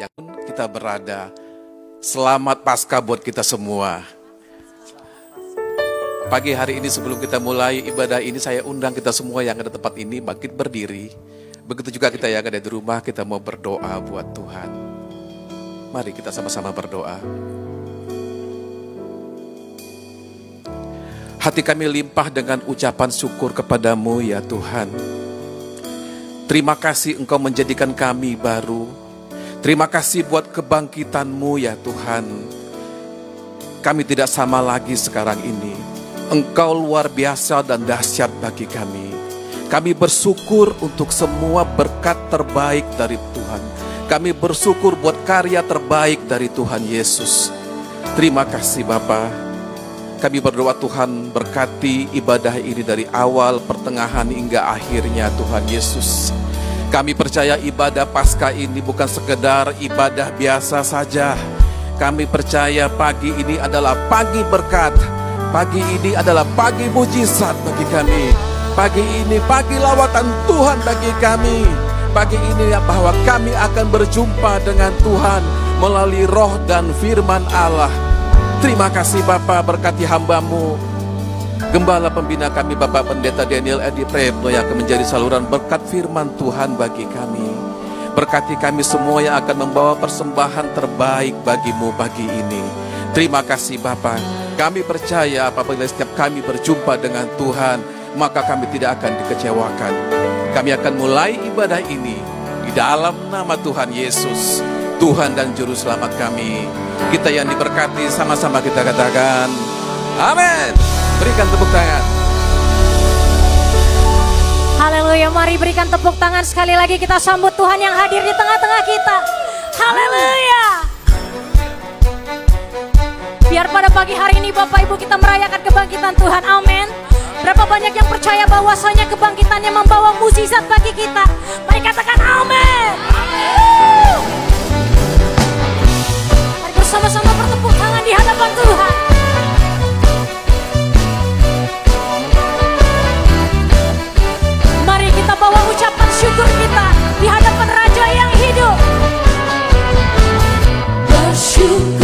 yang kita berada. Selamat pasca buat kita semua. Pagi hari ini sebelum kita mulai ibadah ini saya undang kita semua yang ada tempat ini bangkit berdiri. Begitu juga kita yang ada di rumah kita mau berdoa buat Tuhan. Mari kita sama-sama berdoa. Hati kami limpah dengan ucapan syukur kepadamu ya Tuhan. Terima kasih engkau menjadikan kami baru. Terima kasih buat kebangkitanmu ya Tuhan. Kami tidak sama lagi sekarang ini. Engkau luar biasa dan dahsyat bagi kami. Kami bersyukur untuk semua berkat terbaik dari Tuhan. Kami bersyukur buat karya terbaik dari Tuhan Yesus. Terima kasih Bapak. Kami berdoa Tuhan berkati ibadah ini dari awal, pertengahan hingga akhirnya Tuhan Yesus. Kami percaya ibadah pasca ini bukan sekedar ibadah biasa saja. Kami percaya pagi ini adalah pagi berkat. Pagi ini adalah pagi mujizat bagi kami. Pagi ini pagi lawatan Tuhan bagi kami. Pagi ini bahwa kami akan berjumpa dengan Tuhan melalui roh dan firman Allah. Terima kasih Bapak berkati hambamu. Gembala pembina kami Bapak Pendeta Daniel Edi Prayitno yang akan menjadi saluran berkat firman Tuhan bagi kami. Berkati kami semua yang akan membawa persembahan terbaik bagimu pagi ini. Terima kasih Bapak. Kami percaya apabila setiap kami berjumpa dengan Tuhan, maka kami tidak akan dikecewakan. Kami akan mulai ibadah ini di dalam nama Tuhan Yesus. Tuhan dan Juru Selamat kami. Kita yang diberkati sama-sama kita katakan, Amin. Berikan tepuk tangan. Haleluya, mari berikan tepuk tangan sekali lagi kita sambut Tuhan yang hadir di tengah-tengah kita. Haleluya. Biar pada pagi hari ini Bapak Ibu kita merayakan kebangkitan Tuhan. Amin. Berapa banyak yang percaya bahwasanya kebangkitannya membawa mukjizat bagi kita. Mari katakan amin. Mari bersama-sama bertepuk tangan di hadapan Tuhan. Bawa ucapan syukur kita di hadapan Raja yang hidup. Bersyukurlah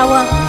darahmu. Mari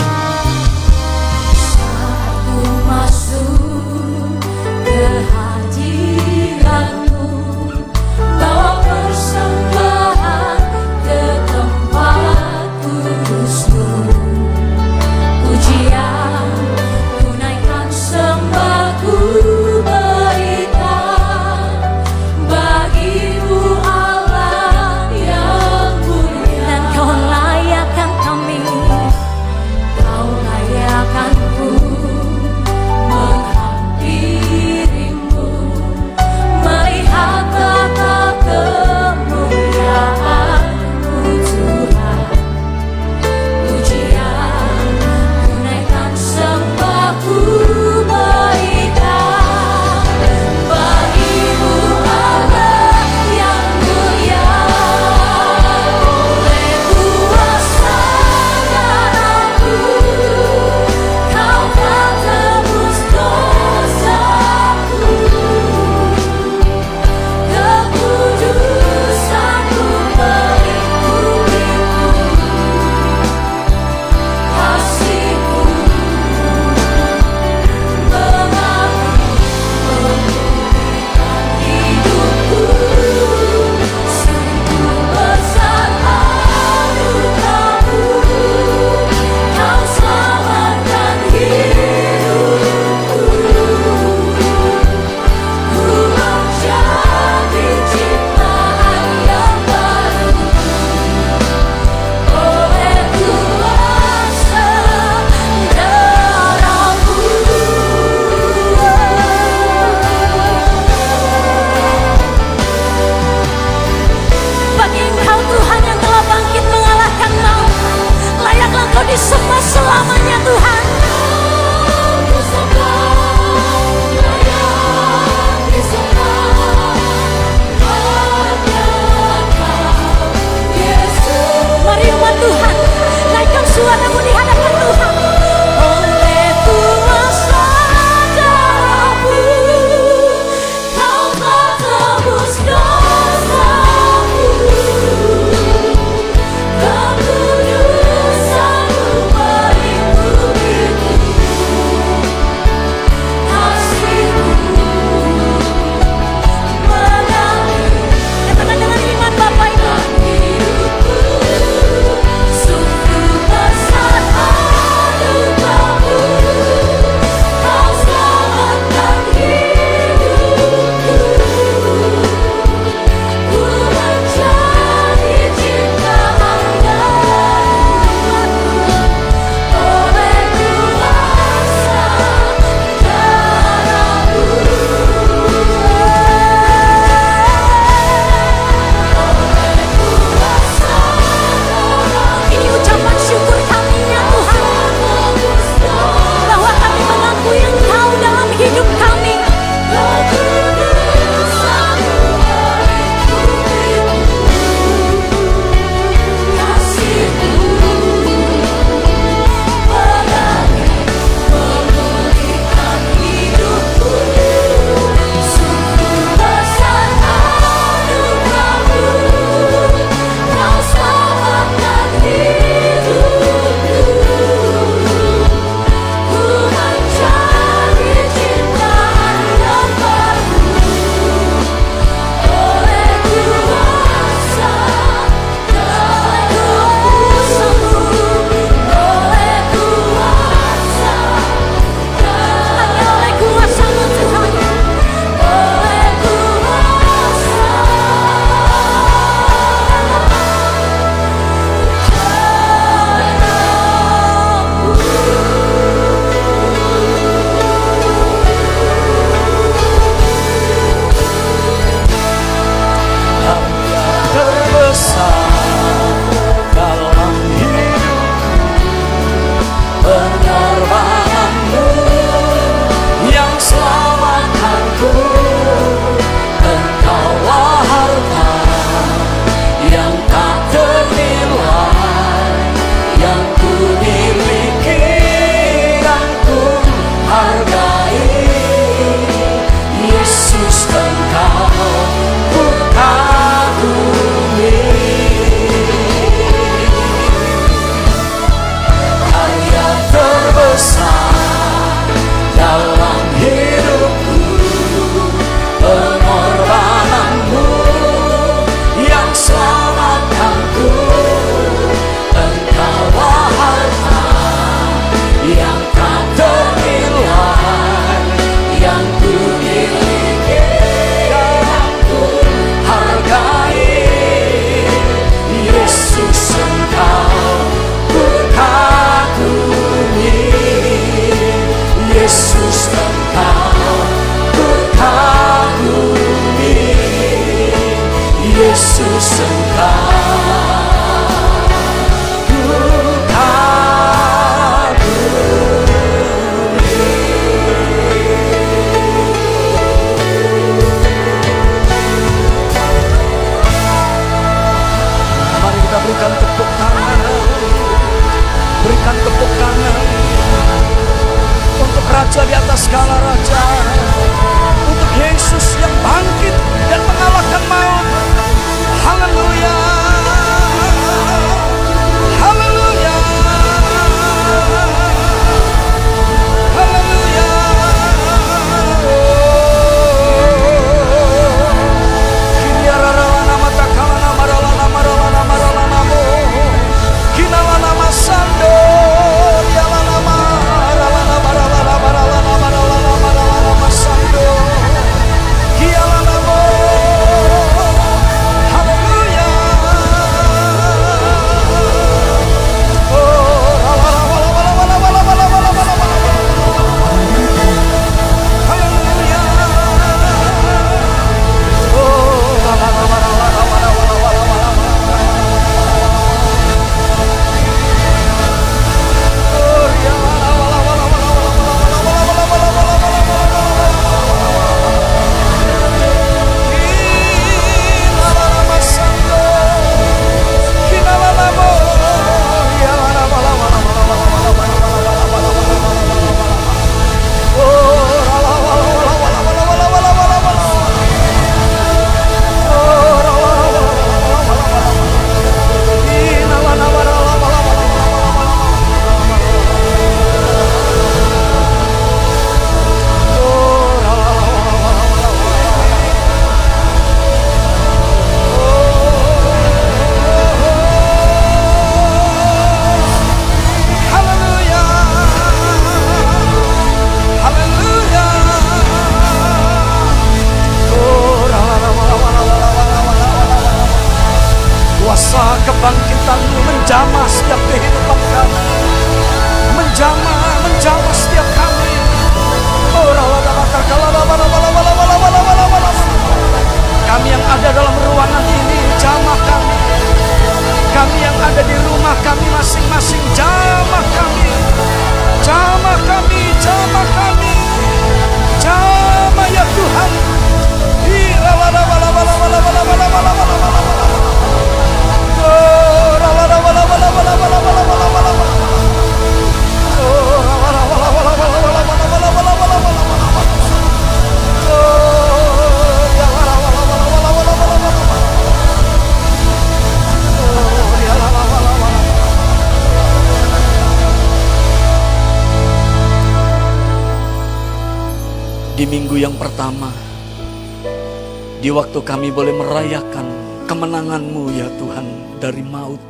Waktu kami boleh merayakan kemenanganmu, ya Tuhan dari maut.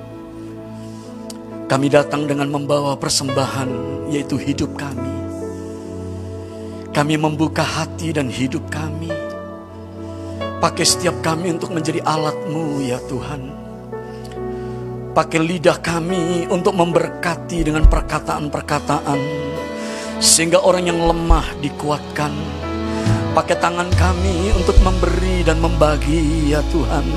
Kami datang dengan membawa persembahan yaitu hidup kami. Kami membuka hati dan hidup kami. Pakai setiap kami untuk menjadi alatmu, ya Tuhan. Pakai lidah kami untuk memberkati dengan perkataan-perkataan. Sehingga orang yang lemah dikuatkan Pakai tangan kami untuk memberi dan membagi ya Tuhan.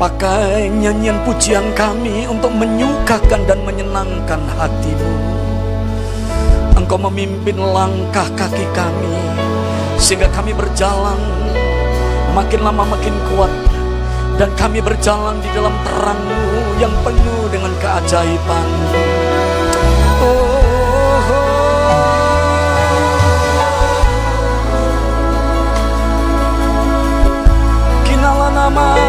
Pakai nyanyian pujian kami untuk menyukakan dan menyenangkan hatimu. Engkau memimpin langkah kaki kami Sehingga kami berjalan makin lama makin kuat Dan kami berjalan di dalam terangmu yang penuh dengan keajaiban. Oh, oh, oh. mama.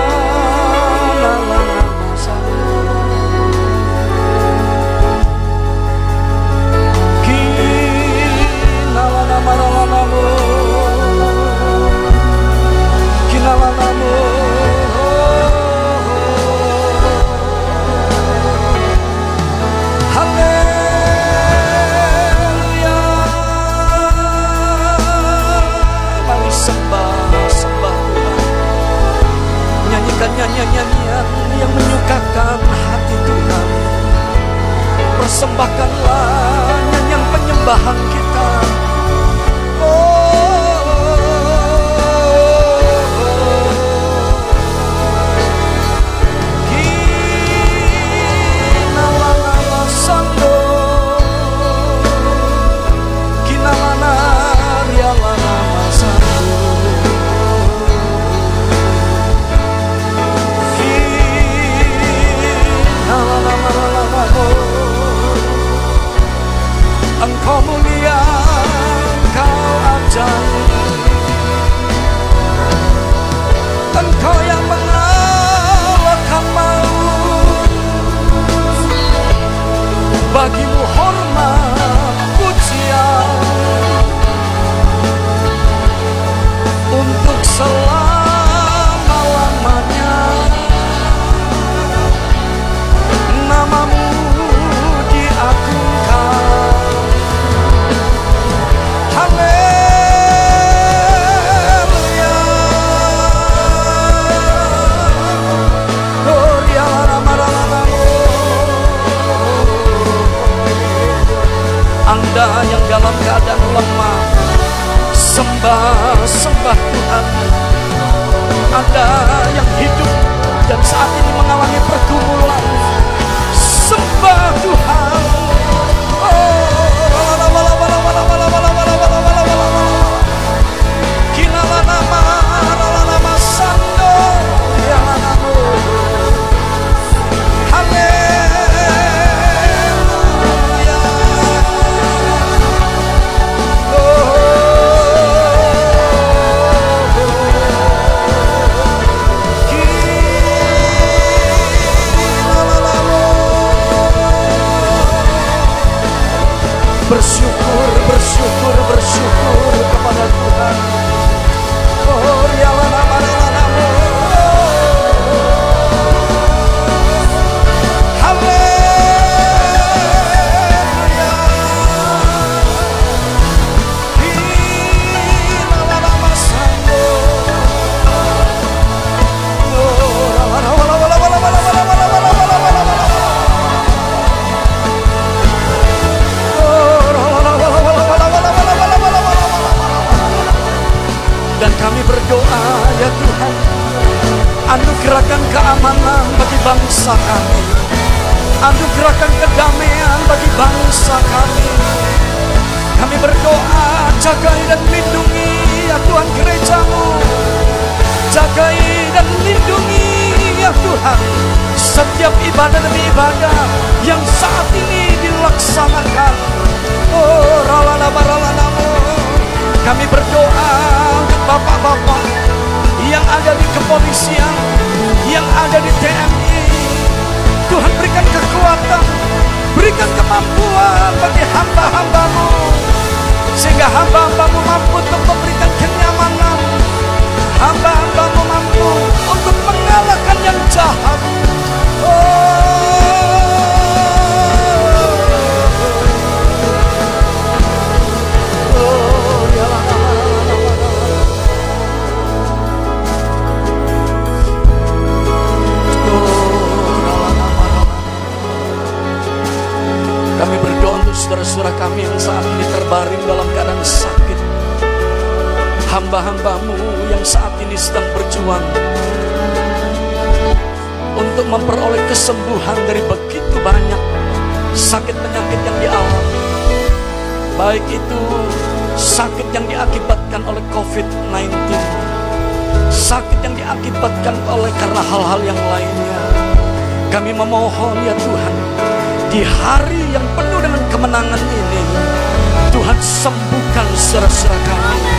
Sembuhkan saudara-saudara kami.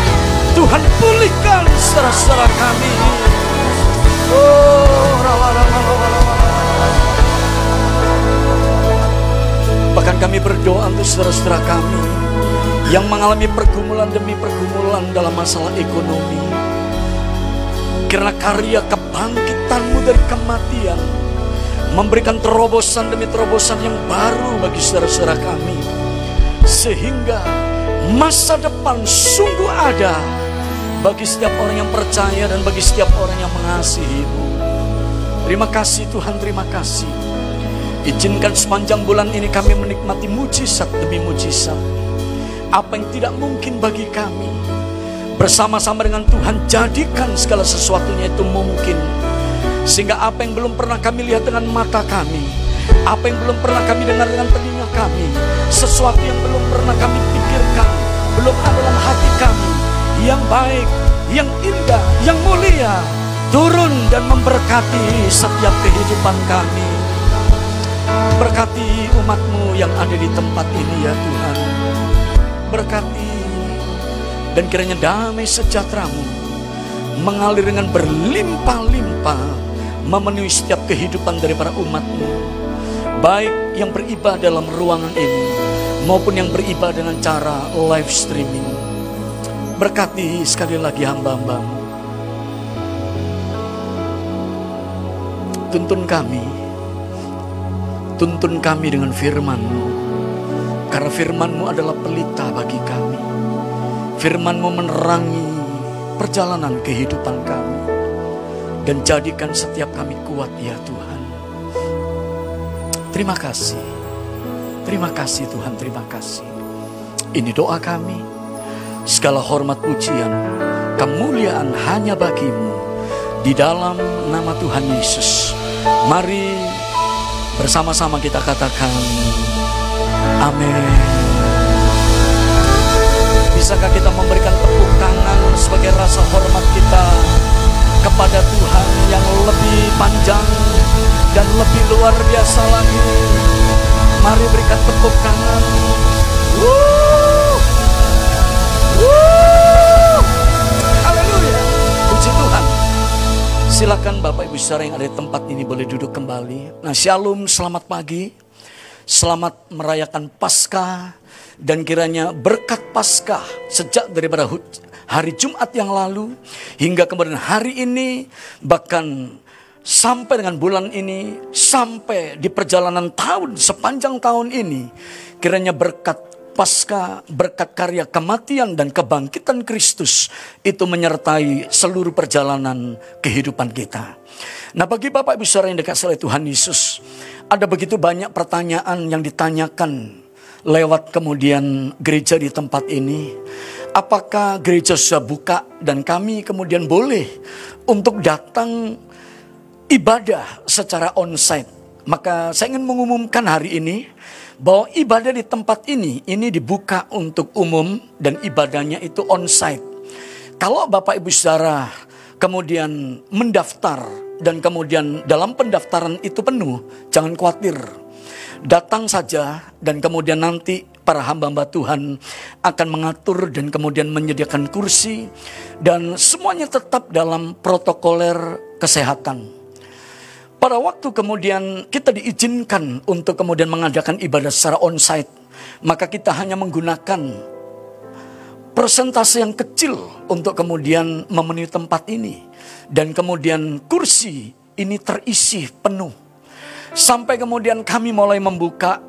Tuhan pulihkan saudara-saudara kami. Oh, rawa, rawa, rawa, rawa. Bahkan kami berdoa untuk saudara-saudara kami yang mengalami pergumulan demi pergumulan dalam masalah ekonomi. Karena karya kebangkitanmu dari kematian memberikan terobosan demi terobosan yang baru bagi saudara-saudara kami. Sehingga masa depan sungguh ada bagi setiap orang yang percaya dan bagi setiap orang yang mengasihimu. Terima kasih Tuhan, terima kasih. Izinkan sepanjang bulan ini kami menikmati mujizat demi mujizat. Apa yang tidak mungkin bagi kami, bersama-sama dengan Tuhan jadikan segala sesuatunya itu mungkin. Sehingga apa yang belum pernah kami lihat dengan mata kami, apa yang belum pernah kami dengar dengan telinga kami, sesuatu yang belum pernah kami pikirkan, belum ada dalam hati kami, yang baik, yang indah, yang mulia, turun dan memberkati setiap kehidupan kami. Berkati umatmu yang ada di tempat ini ya Tuhan. Berkati Dan kiranya damai sejahteramu mengalir dengan berlimpah-limpah memenuhi setiap kehidupan dari para umatmu. Baik yang beribadah dalam ruangan ini maupun yang beribadah dengan cara live streaming. Berkati sekali lagi hamba-hambamu. Tuntun kami. Tuntun kami dengan firman-Mu. Karena firman-Mu adalah pelita bagi kami. Firman-Mu menerangi perjalanan kehidupan kami. Dan jadikan setiap kami kuat ya Tuhan. Terima kasih. Terima kasih Tuhan, terima kasih. Ini doa kami. Segala hormat pujian, kemuliaan hanya bagimu. Di dalam nama Tuhan Yesus. Mari bersama-sama kita katakan Amin. Bisakah kita memberikan tepuk tangan sebagai rasa hormat kita kepada Tuhan yang lebih panjang dan lebih luar biasa lagi? Mari berikan tepuk tangan. Haleluya. Puji. Silakan Bapak Ibu saudara yang ada di tempat ini boleh duduk kembali. Nah, Shalom, selamat pagi. Selamat merayakan Paskah dan kiranya berkat Paskah sejak daripada hari Jumat yang lalu hingga kemudian hari ini bahkan sampai dengan bulan ini sampai di perjalanan tahun sepanjang tahun ini kiranya berkat pasca berkat karya kematian dan kebangkitan Kristus itu menyertai seluruh perjalanan kehidupan kita. Nah bagi Bapak Ibu Saudara yang dikasih oleh Tuhan Yesus, ada begitu banyak pertanyaan yang ditanyakan lewat kemudian gereja di tempat ini. Apakah gereja sudah buka dan kami kemudian boleh untuk datang ibadah secara onsite. Maka saya ingin mengumumkan hari ini bahwa ibadah di tempat ini ini dibuka untuk umum dan ibadahnya itu onsite. Kalau Bapak Ibu Saudara kemudian mendaftar dan kemudian dalam pendaftaran itu penuh, jangan khawatir. Datang saja dan kemudian nanti para hamba-hamba Tuhan akan mengatur dan kemudian menyediakan kursi dan semuanya tetap dalam protokoler kesehatan. Pada waktu kemudian kita diizinkan untuk kemudian mengadakan ibadah secara onsite, maka kita hanya menggunakan persentase yang kecil untuk kemudian memenuhi tempat ini. Dan kemudian kursi ini terisi penuh. Sampai kemudian kami mulai membuka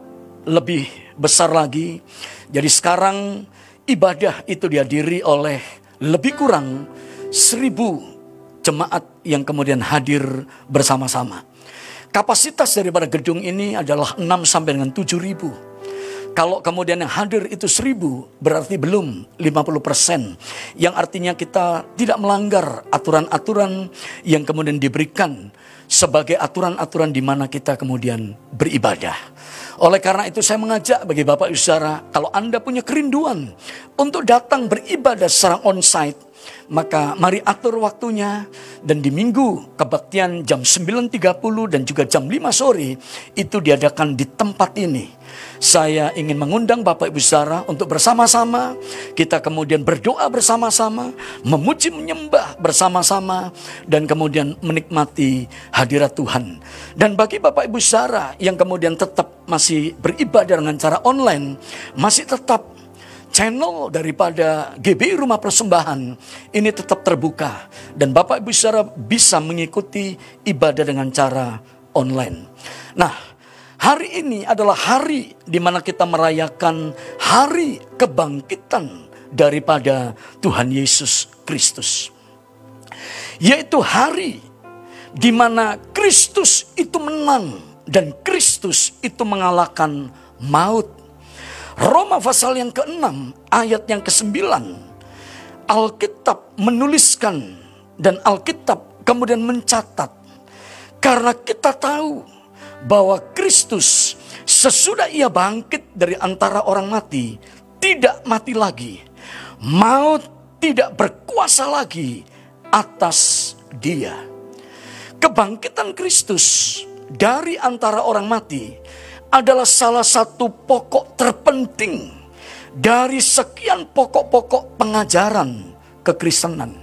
lebih besar lagi. Jadi sekarang ibadah itu dihadiri oleh lebih kurang jemaat yang kemudian hadir bersama-sama. Kapasitas daripada gedung ini adalah 6 sampai dengan 7 ribu. Kalau kemudian yang hadir itu 1000 berarti belum 50%. Yang artinya kita tidak melanggar aturan-aturan yang kemudian diberikan sebagai aturan-aturan di mana kita kemudian beribadah. Oleh karena itu saya mengajak bagi Bapak Ibu Saudara, kalau Anda punya kerinduan untuk datang beribadah secara onsite, maka mari atur waktunya dan di minggu kebaktian jam 9.30 dan juga jam 5 sore itu diadakan di tempat ini. Saya ingin mengundang Bapak Ibu Saudara untuk bersama-sama kita kemudian berdoa bersama-sama, memuji menyembah bersama-sama dan kemudian menikmati hadirat Tuhan. Dan bagi Bapak Ibu Saudara yang kemudian tetap masih beribadah dengan cara online, masih tetap channel daripada GBI Rumah Persembahan ini tetap terbuka dan Bapak Ibu Saudara bisa mengikuti ibadah dengan cara online. Nah, hari ini adalah hari di mana kita merayakan hari kebangkitan daripada Tuhan Yesus Kristus. Yaitu hari di mana Kristus itu menang dan Kristus itu mengalahkan maut. Roma pasal yang ke-6 ayat yang ke-9 Alkitab menuliskan dan Alkitab kemudian mencatat. Karena kita tahu bahwa Kristus sesudah ia bangkit dari antara orang mati tidak mati lagi. Maut tidak berkuasa lagi atas dia. Kebangkitan Kristus dari antara orang mati adalah salah satu pokok terpenting dari sekian pokok-pokok pengajaran kekristenan.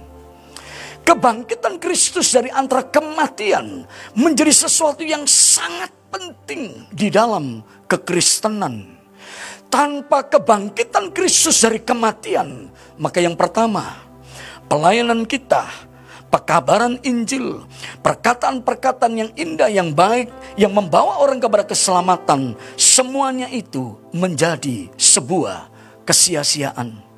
Kebangkitan Kristus dari antara kematian menjadi sesuatu yang sangat penting di dalam kekristenan. Tanpa kebangkitan Kristus dari kematian, maka yang pertama, pelayanan kita, pekabaran Injil, perkataan-perkataan yang indah, yang baik, yang membawa orang kepada keselamatan, semuanya itu menjadi sebuah kesia-siaan.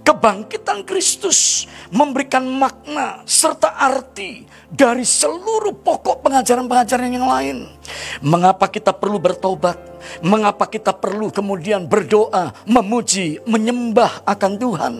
Kebangkitan Kristus memberikan makna serta arti dari seluruh pokok pengajaran-pengajaran yang lain. Mengapa kita perlu bertobat? Mengapa kita perlu kemudian berdoa, memuji, menyembah akan Tuhan?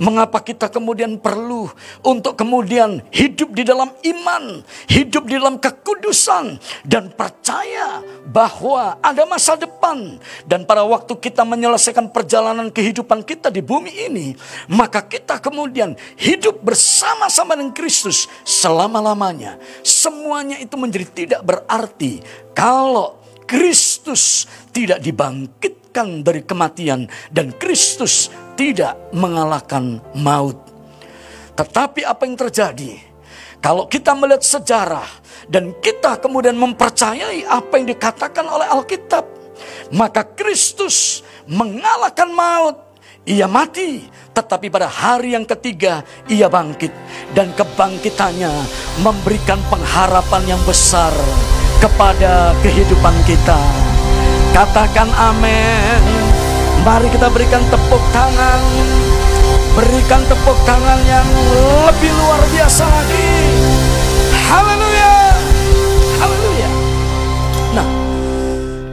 Mengapa kita kemudian perlu untuk kemudian hidup di dalam iman, hidup di dalam kekudusan, dan percaya bahwa ada masa depan, dan pada waktu kita menyelesaikan perjalanan kehidupan kita di bumi ini, maka kita kemudian hidup bersama-sama dengan Kristus selama-lamanya. Semuanya itu menjadi tidak berarti kalau Kristus tidak dibangkitkan dari kematian dan Kristus tidak mengalahkan maut. Tetapi apa yang terjadi? Kalau kita melihat sejarah dan kita kemudian mempercayai apa yang dikatakan oleh Alkitab, maka Kristus mengalahkan maut. Ia mati, tetapi pada hari yang ketiga ia bangkit dan kebangkitannya memberikan pengharapan yang besar kepada kehidupan kita. Katakan amin. Mari kita berikan tepuk tangan. Berikan tepuk tangan yang lebih luar biasa lagi. Haleluya. Haleluya. Nah,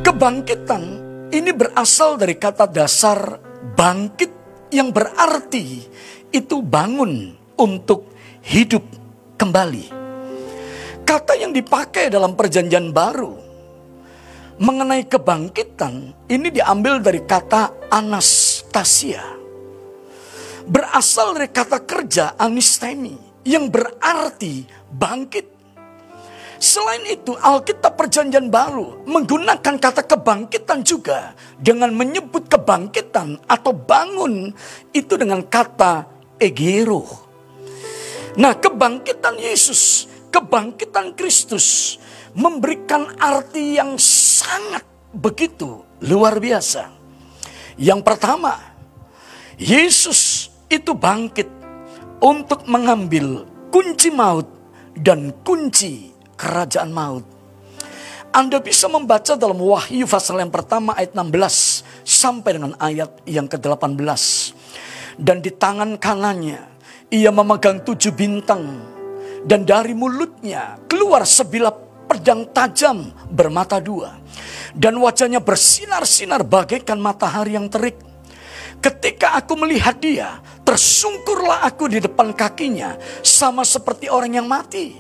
kebangkitan ini berasal dari kata dasar bangkit yang berarti itu bangun untuk hidup kembali. Kata yang dipakai dalam perjanjian baru mengenai kebangkitan ini diambil dari kata anastasia. Berasal dari kata kerja anistemi yang berarti bangkit. Selain itu, Alkitab Perjanjian Baru menggunakan kata kebangkitan juga dengan menyebut kebangkitan atau bangun itu dengan kata egero. Nah, kebangkitan Yesus, kebangkitan Kristus memberikan arti yang sangat begitu luar biasa. Yang pertama, Yesus itu bangkit untuk mengambil kunci maut dan kunci kerajaan maut. Anda bisa membaca dalam Wahyu pasal yang pertama ayat 16 sampai dengan ayat yang ke-18. Dan di tangan kanannya ia memegang tujuh bintang dan dari mulutnya keluar sebilah pedang tajam bermata dua. Dan wajahnya bersinar-sinar bagaikan matahari yang terik. Ketika aku melihat dia, tersungkurlah aku di depan kakinya, sama seperti orang yang mati.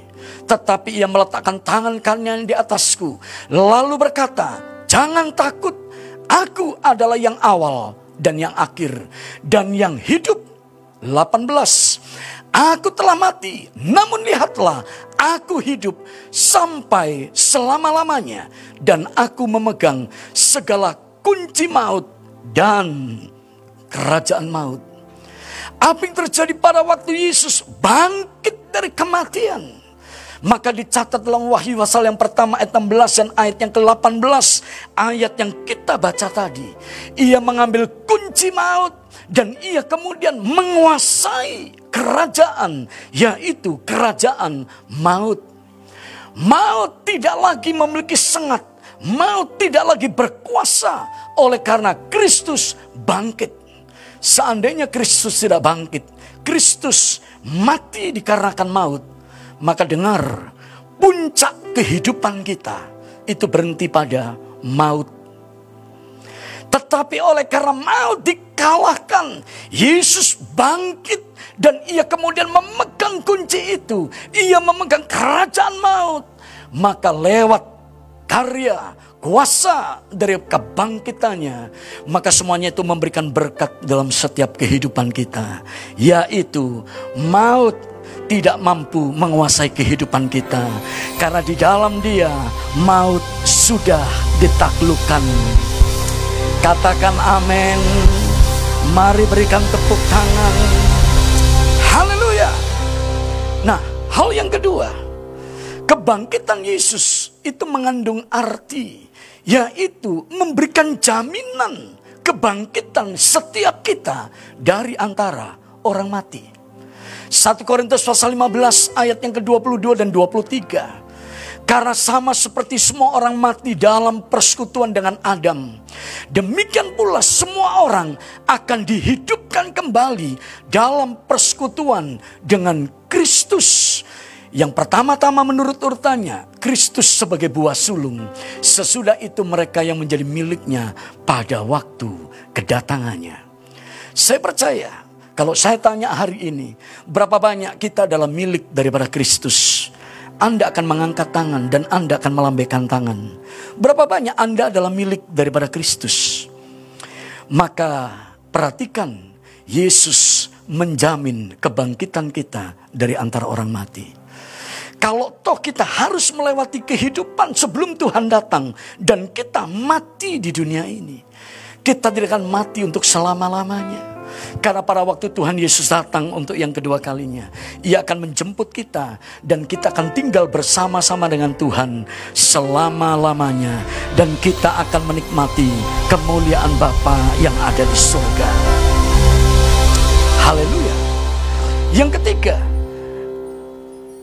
Tetapi ia meletakkan tangan kanannya di atasku, lalu berkata, "Jangan takut, aku adalah yang awal dan yang akhir, dan yang hidup." 18 Aku telah mati, namun lihatlah, aku hidup sampai selama-lamanya, dan aku memegang segala kunci maut dan kerajaan maut. Apa yang terjadi pada waktu Yesus bangkit dari kematian? Maka dicatat dalam Wahyu pasal yang pertama ayat 16 dan ayat yang ke-18. Ayat yang kita baca tadi. Ia mengambil kunci maut dan ia kemudian menguasai kerajaan yaitu kerajaan maut. Maut tidak lagi memiliki sengat, maut tidak lagi berkuasa oleh karena Kristus bangkit. Seandainya Kristus tidak bangkit, Kristus mati dikarenakan maut, maka dengar puncak kehidupan kita itu berhenti pada maut. Tetapi oleh karena maut dikalahkan, Yesus bangkit dan ia kemudian memegang kunci itu. Ia memegang kerajaan maut. Maka lewat karya, kuasa dari kebangkitannya, maka semuanya itu memberikan berkat dalam setiap kehidupan kita, yaitu maut tidak mampu menguasai kehidupan kita. Karena di dalam dia maut sudah ditaklukkan. Katakan amin. Mari berikan tepuk tangan. Haleluya. Nah, hal yang kedua, kebangkitan Yesus itu mengandung arti, yaitu memberikan jaminan kebangkitan setiap kita dari antara orang mati. 1 Korintus pasal 15 ayat yang ke-22 dan 23. Karena sama seperti semua orang mati dalam persekutuan dengan Adam. Demikian pula semua orang akan dihidupkan kembali dalam persekutuan dengan Kristus. Yang pertama-tama menurut urutannya, Kristus sebagai buah sulung. Sesudah itu mereka yang menjadi miliknya pada waktu kedatangannya. Saya percaya kalau saya tanya hari ini, berapa banyak kita dalam milik daripada Kristus? Anda akan mengangkat tangan dan Anda akan melambaikan tangan. Berapa banyak Anda adalah milik daripada Kristus? Maka perhatikan, Yesus menjamin kebangkitan kita dari antara orang mati. Kalau toh kita harus melewati kehidupan sebelum Tuhan datang dan kita mati di dunia ini, kita tidak akan mati untuk selama-lamanya. Karena pada waktu Tuhan Yesus datang untuk yang kedua kalinya, Ia akan menjemput kita dan kita akan tinggal bersama-sama dengan Tuhan selama-lamanya dan kita akan menikmati kemuliaan Bapa yang ada di surga. Haleluya. Yang ketiga,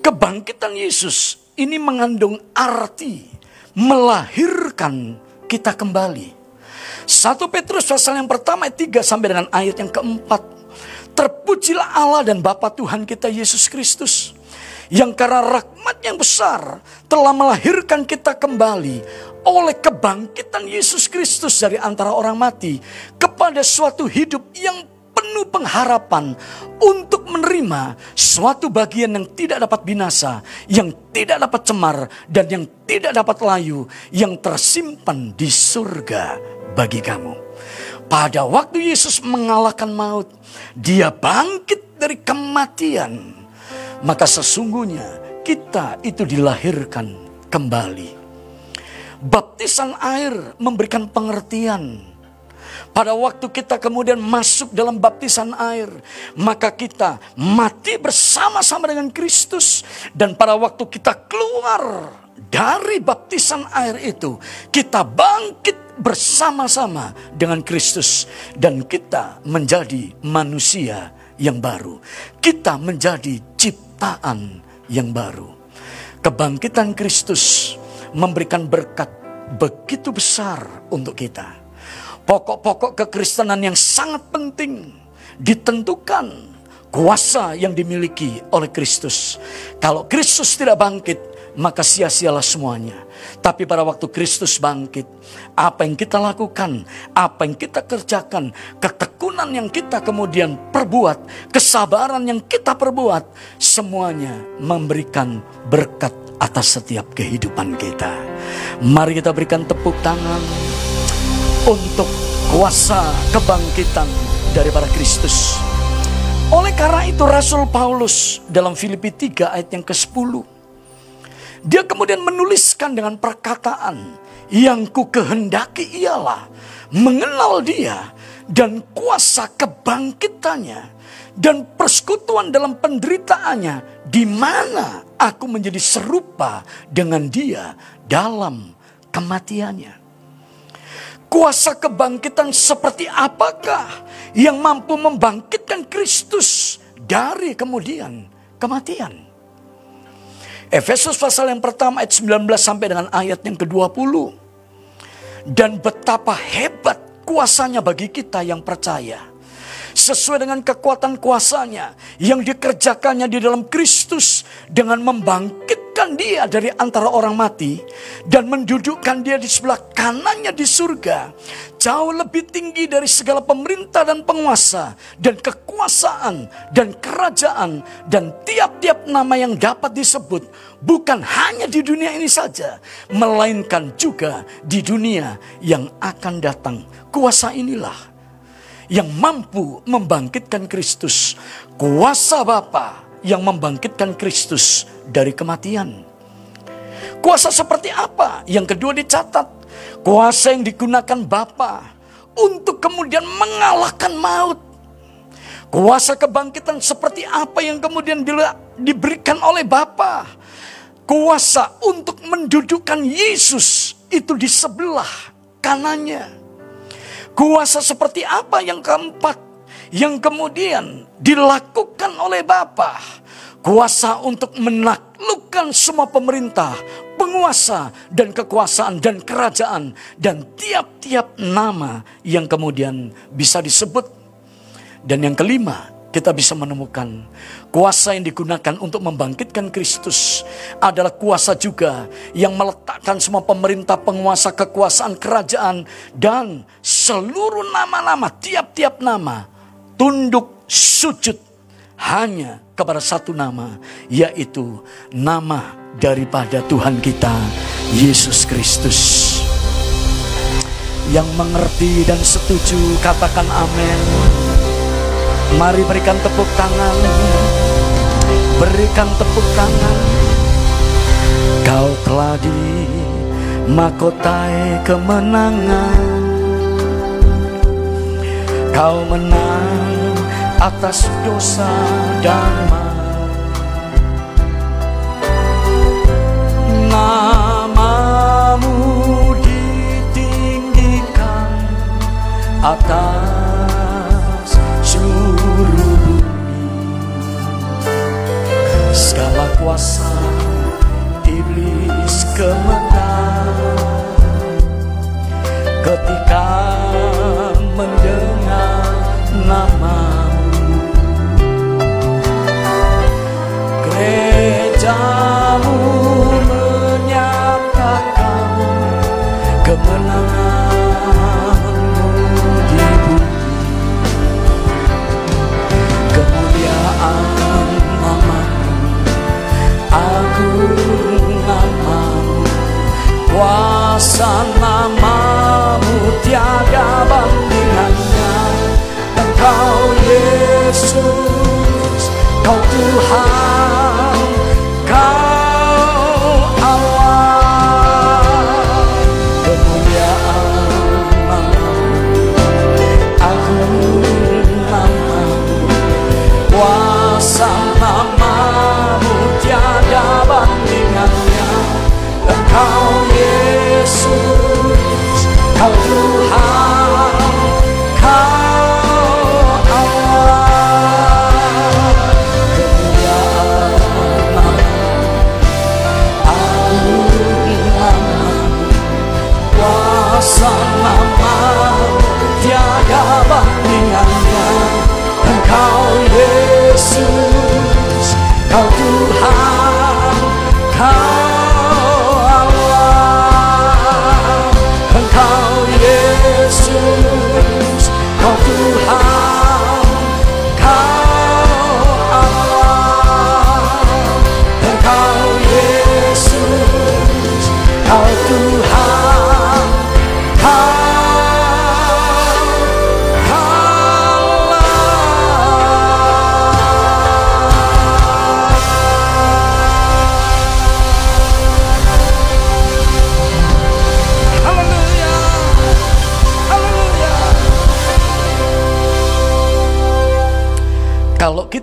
kebangkitan Yesus ini mengandung arti melahirkan kita kembali. 1 Petrus pasal yang pertama ayat 3 sampai dengan ayat yang keempat. Terpujilah Allah dan Bapa Tuhan kita Yesus Kristus. Yang karena rahmat yang besar telah melahirkan kita kembali oleh kebangkitan Yesus Kristus dari antara orang mati kepada suatu hidup yang penuh pengharapan untuk menerima suatu bagian yang tidak dapat binasa, yang tidak dapat cemar, dan yang tidak dapat layu, yang tersimpan di surga bagi kamu. Pada waktu Yesus mengalahkan maut, dia bangkit dari kematian. Maka sesungguhnya kita itu dilahirkan kembali. Baptisan air memberikan pengertian pada waktu kita kemudian masuk dalam baptisan air, maka kita mati bersama-sama dengan Kristus, dan pada waktu kita keluar dari baptisan air itu, kita bangkit bersama-sama dengan Kristus, dan kita menjadi manusia yang baru. Kita menjadi ciptaan yang baru. Kebangkitan Kristus memberikan berkat begitu besar untuk kita pokok-pokok kekristenan yang sangat penting ditentukan kuasa yang dimiliki oleh Kristus. Kalau Kristus tidak bangkit, maka sia-sialah semuanya. Tapi pada waktu Kristus bangkit, apa yang kita lakukan, apa yang kita kerjakan, ketekunan yang kita kemudian perbuat, kesabaran yang kita perbuat, semuanya memberikan berkat atas setiap kehidupan kita. Mari kita berikan tepuk tangan untuk kuasa kebangkitan daripada Kristus. Oleh karena itu Rasul Paulus dalam Filipi 3 ayat yang ke-10 dia kemudian menuliskan dengan perkataan yang ku kehendaki ialah mengenal dia dan kuasa kebangkitannya dan persekutuan dalam penderitaannya di mana aku menjadi serupa dengan dia dalam kematiannya. Kuasa kebangkitan seperti apakah yang mampu membangkitkan Kristus dari kemudian kematian? Efesus pasal yang pertama ayat 19 sampai dengan ayat yang ke-20. Dan betapa hebat kuasanya bagi kita yang percaya sesuai dengan kekuatan kuasanya yang dikerjakannya di dalam Kristus dengan membangkitkan dia dari antara orang mati dan mendudukkan dia di sebelah kanannya di surga jauh lebih tinggi dari segala pemerintah dan penguasa dan kekuasaan dan kerajaan dan tiap-tiap nama yang dapat disebut bukan hanya di dunia ini saja melainkan juga di dunia yang akan datang. Kuasa inilah yang mampu membangkitkan Kristus. Kuasa Bapa yang membangkitkan Kristus dari kematian. Kuasa seperti apa? Yang kedua dicatat. Kuasa yang digunakan Bapa untuk kemudian mengalahkan maut. Kuasa kebangkitan seperti apa yang kemudian diberikan oleh Bapa. Kuasa untuk mendudukkan Yesus itu di sebelah kanannya. Kuasa seperti apa yang keempat yang kemudian dilakukan oleh Bapa? Kuasa untuk menaklukkan semua pemerintah, penguasa dan kekuasaan dan kerajaan dan tiap-tiap nama yang kemudian bisa disebut dan yang kelima, kita bisa menemukan kuasa yang digunakan untuk membangkitkan Kristus adalah kuasa juga yang meletakkan semua pemerintah, penguasa, kekuasaan, kerajaan, dan seluruh nama-nama, tiap-tiap nama tunduk sujud hanya kepada satu nama, yaitu nama daripada Tuhan kita, Yesus Kristus. Yang mengerti dan setuju, katakan amin. Mari berikan tepuk tangan. Berikan tepuk tangan. Kau telah di mahkotai kemenangan. Kau menang atas dosa dan Namamu ditinggikan atas Segala kuasa iblis gemetar. Ketika mendengar namamu Gerejamu menyatakan kemenanganmu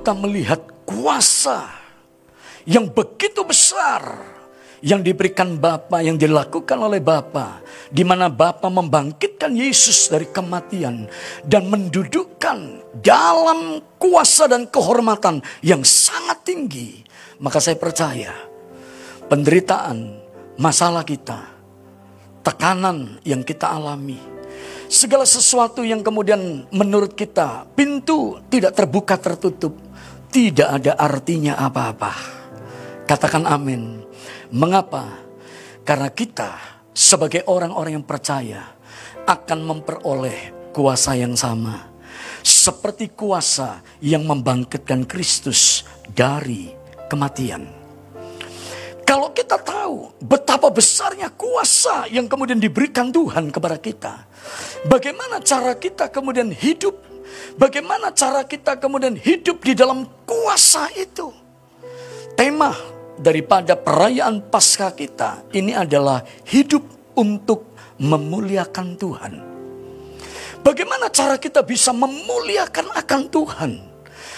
kita melihat kuasa yang begitu besar yang diberikan Bapa, yang dilakukan oleh Bapa, di mana Bapa membangkitkan Yesus dari kematian dan mendudukkan dalam kuasa dan kehormatan yang sangat tinggi, maka saya percaya penderitaan, masalah kita, tekanan yang kita alami, segala sesuatu yang kemudian menurut kita pintu tidak terbuka tertutup, tidak ada artinya apa-apa. Katakan amin. Mengapa? Karena kita sebagai orang-orang yang percaya akan memperoleh kuasa yang sama. Seperti kuasa yang membangkitkan Kristus dari kematian. Kalau kita tahu betapa besarnya kuasa yang kemudian diberikan Tuhan kepada kita. Bagaimana cara kita kemudian hidup? Bagaimana cara kita kemudian hidup di dalam kuasa itu? Tema daripada perayaan Paskah kita ini adalah hidup untuk memuliakan Tuhan. Bagaimana cara kita bisa memuliakan akan Tuhan?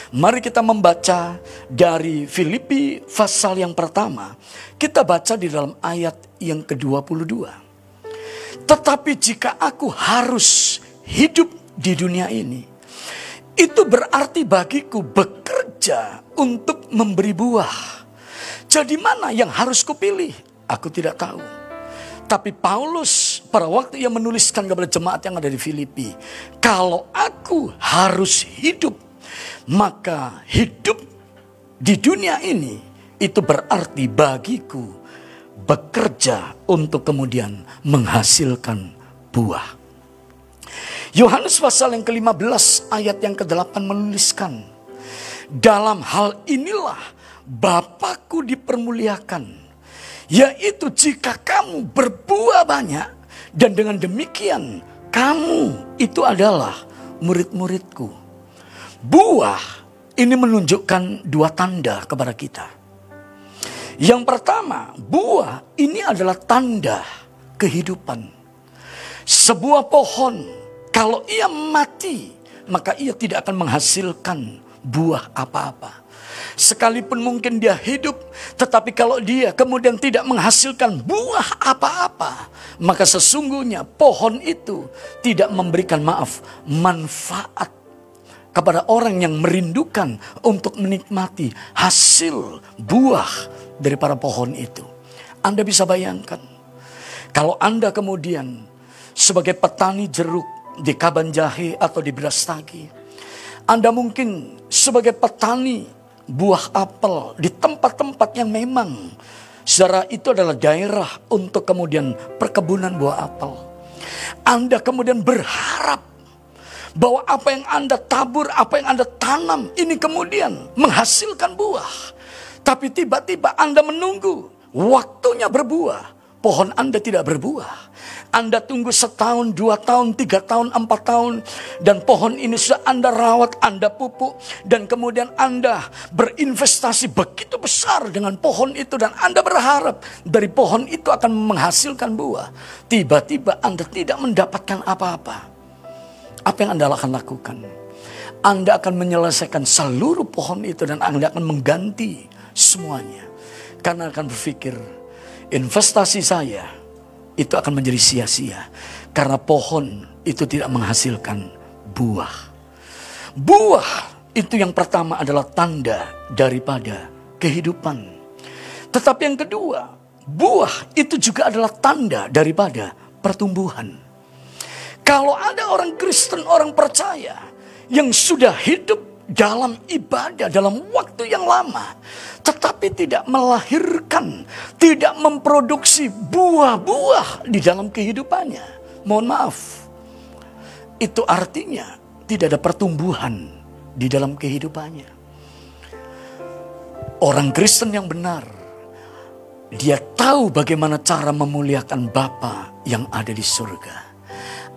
Mari kita membaca dari Filipi pasal yang pertama. Kita baca di dalam ayat yang ke-22. Tetapi jika aku harus hidup di dunia ini, itu berarti bagiku bekerja untuk memberi buah. Jadi mana yang harus kupilih? Aku tidak tahu. Tapi Paulus pada waktu ia menuliskan kepada jemaat yang ada di Filipi, kalau aku harus hidup, maka hidup di dunia ini itu berarti bagiku bekerja untuk kemudian menghasilkan buah. Yohanes pasal yang ke-15 ayat yang ke-8 menuliskan, dalam hal inilah Bapakku dipermuliakan, yaitu jika kamu berbuah banyak dan dengan demikian kamu itu adalah murid-muridku. Buah ini menunjukkan dua tanda kepada kita. Yang pertama, buah ini adalah tanda kehidupan. Sebuah pohon, kalau ia mati, maka ia tidak akan menghasilkan buah apa-apa. Sekalipun mungkin dia hidup, tetapi kalau dia kemudian tidak menghasilkan buah apa-apa, maka sesungguhnya pohon itu tidak memberikan maaf, manfaat kepada orang yang merindukan untuk menikmati hasil buah dari para pohon itu. Anda bisa bayangkan, kalau Anda kemudian sebagai petani jeruk di Kaban Jahe atau di Brastagi, Anda mungkin sebagai petani buah apel di tempat-tempat yang memang secara itu adalah daerah untuk kemudian perkebunan buah apel. Anda kemudian berharap bahwa apa yang Anda tabur, apa yang Anda tanam ini kemudian menghasilkan buah. Tapi tiba-tiba Anda menunggu waktunya berbuah, pohon Anda tidak berbuah. Anda tunggu setahun, dua tahun, tiga tahun, empat tahun. Dan pohon ini sudah Anda rawat, Anda pupuk. Dan kemudian Anda berinvestasi begitu besar dengan pohon itu. Dan Anda berharap dari pohon itu akan menghasilkan buah. Tiba-tiba Anda tidak mendapatkan apa-apa. Apa yang Anda akan lakukan? Anda akan menyelesaikan seluruh pohon itu dan Anda akan mengganti semuanya. Karena akan berpikir, investasi saya itu akan menjadi sia-sia karena pohon itu tidak menghasilkan buah. Buah itu yang pertama adalah tanda daripada kehidupan. Tetapi yang kedua, buah itu juga adalah tanda daripada pertumbuhan. Kalau ada orang Kristen, orang percaya yang sudah hidup dalam ibadah dalam waktu yang lama, tetapi tidak melahirkan, tidak memproduksi buah-buah di dalam kehidupannya. Mohon maaf, itu artinya tidak ada pertumbuhan di dalam kehidupannya. Orang Kristen yang benar, dia tahu bagaimana cara memuliakan Bapa yang ada di surga.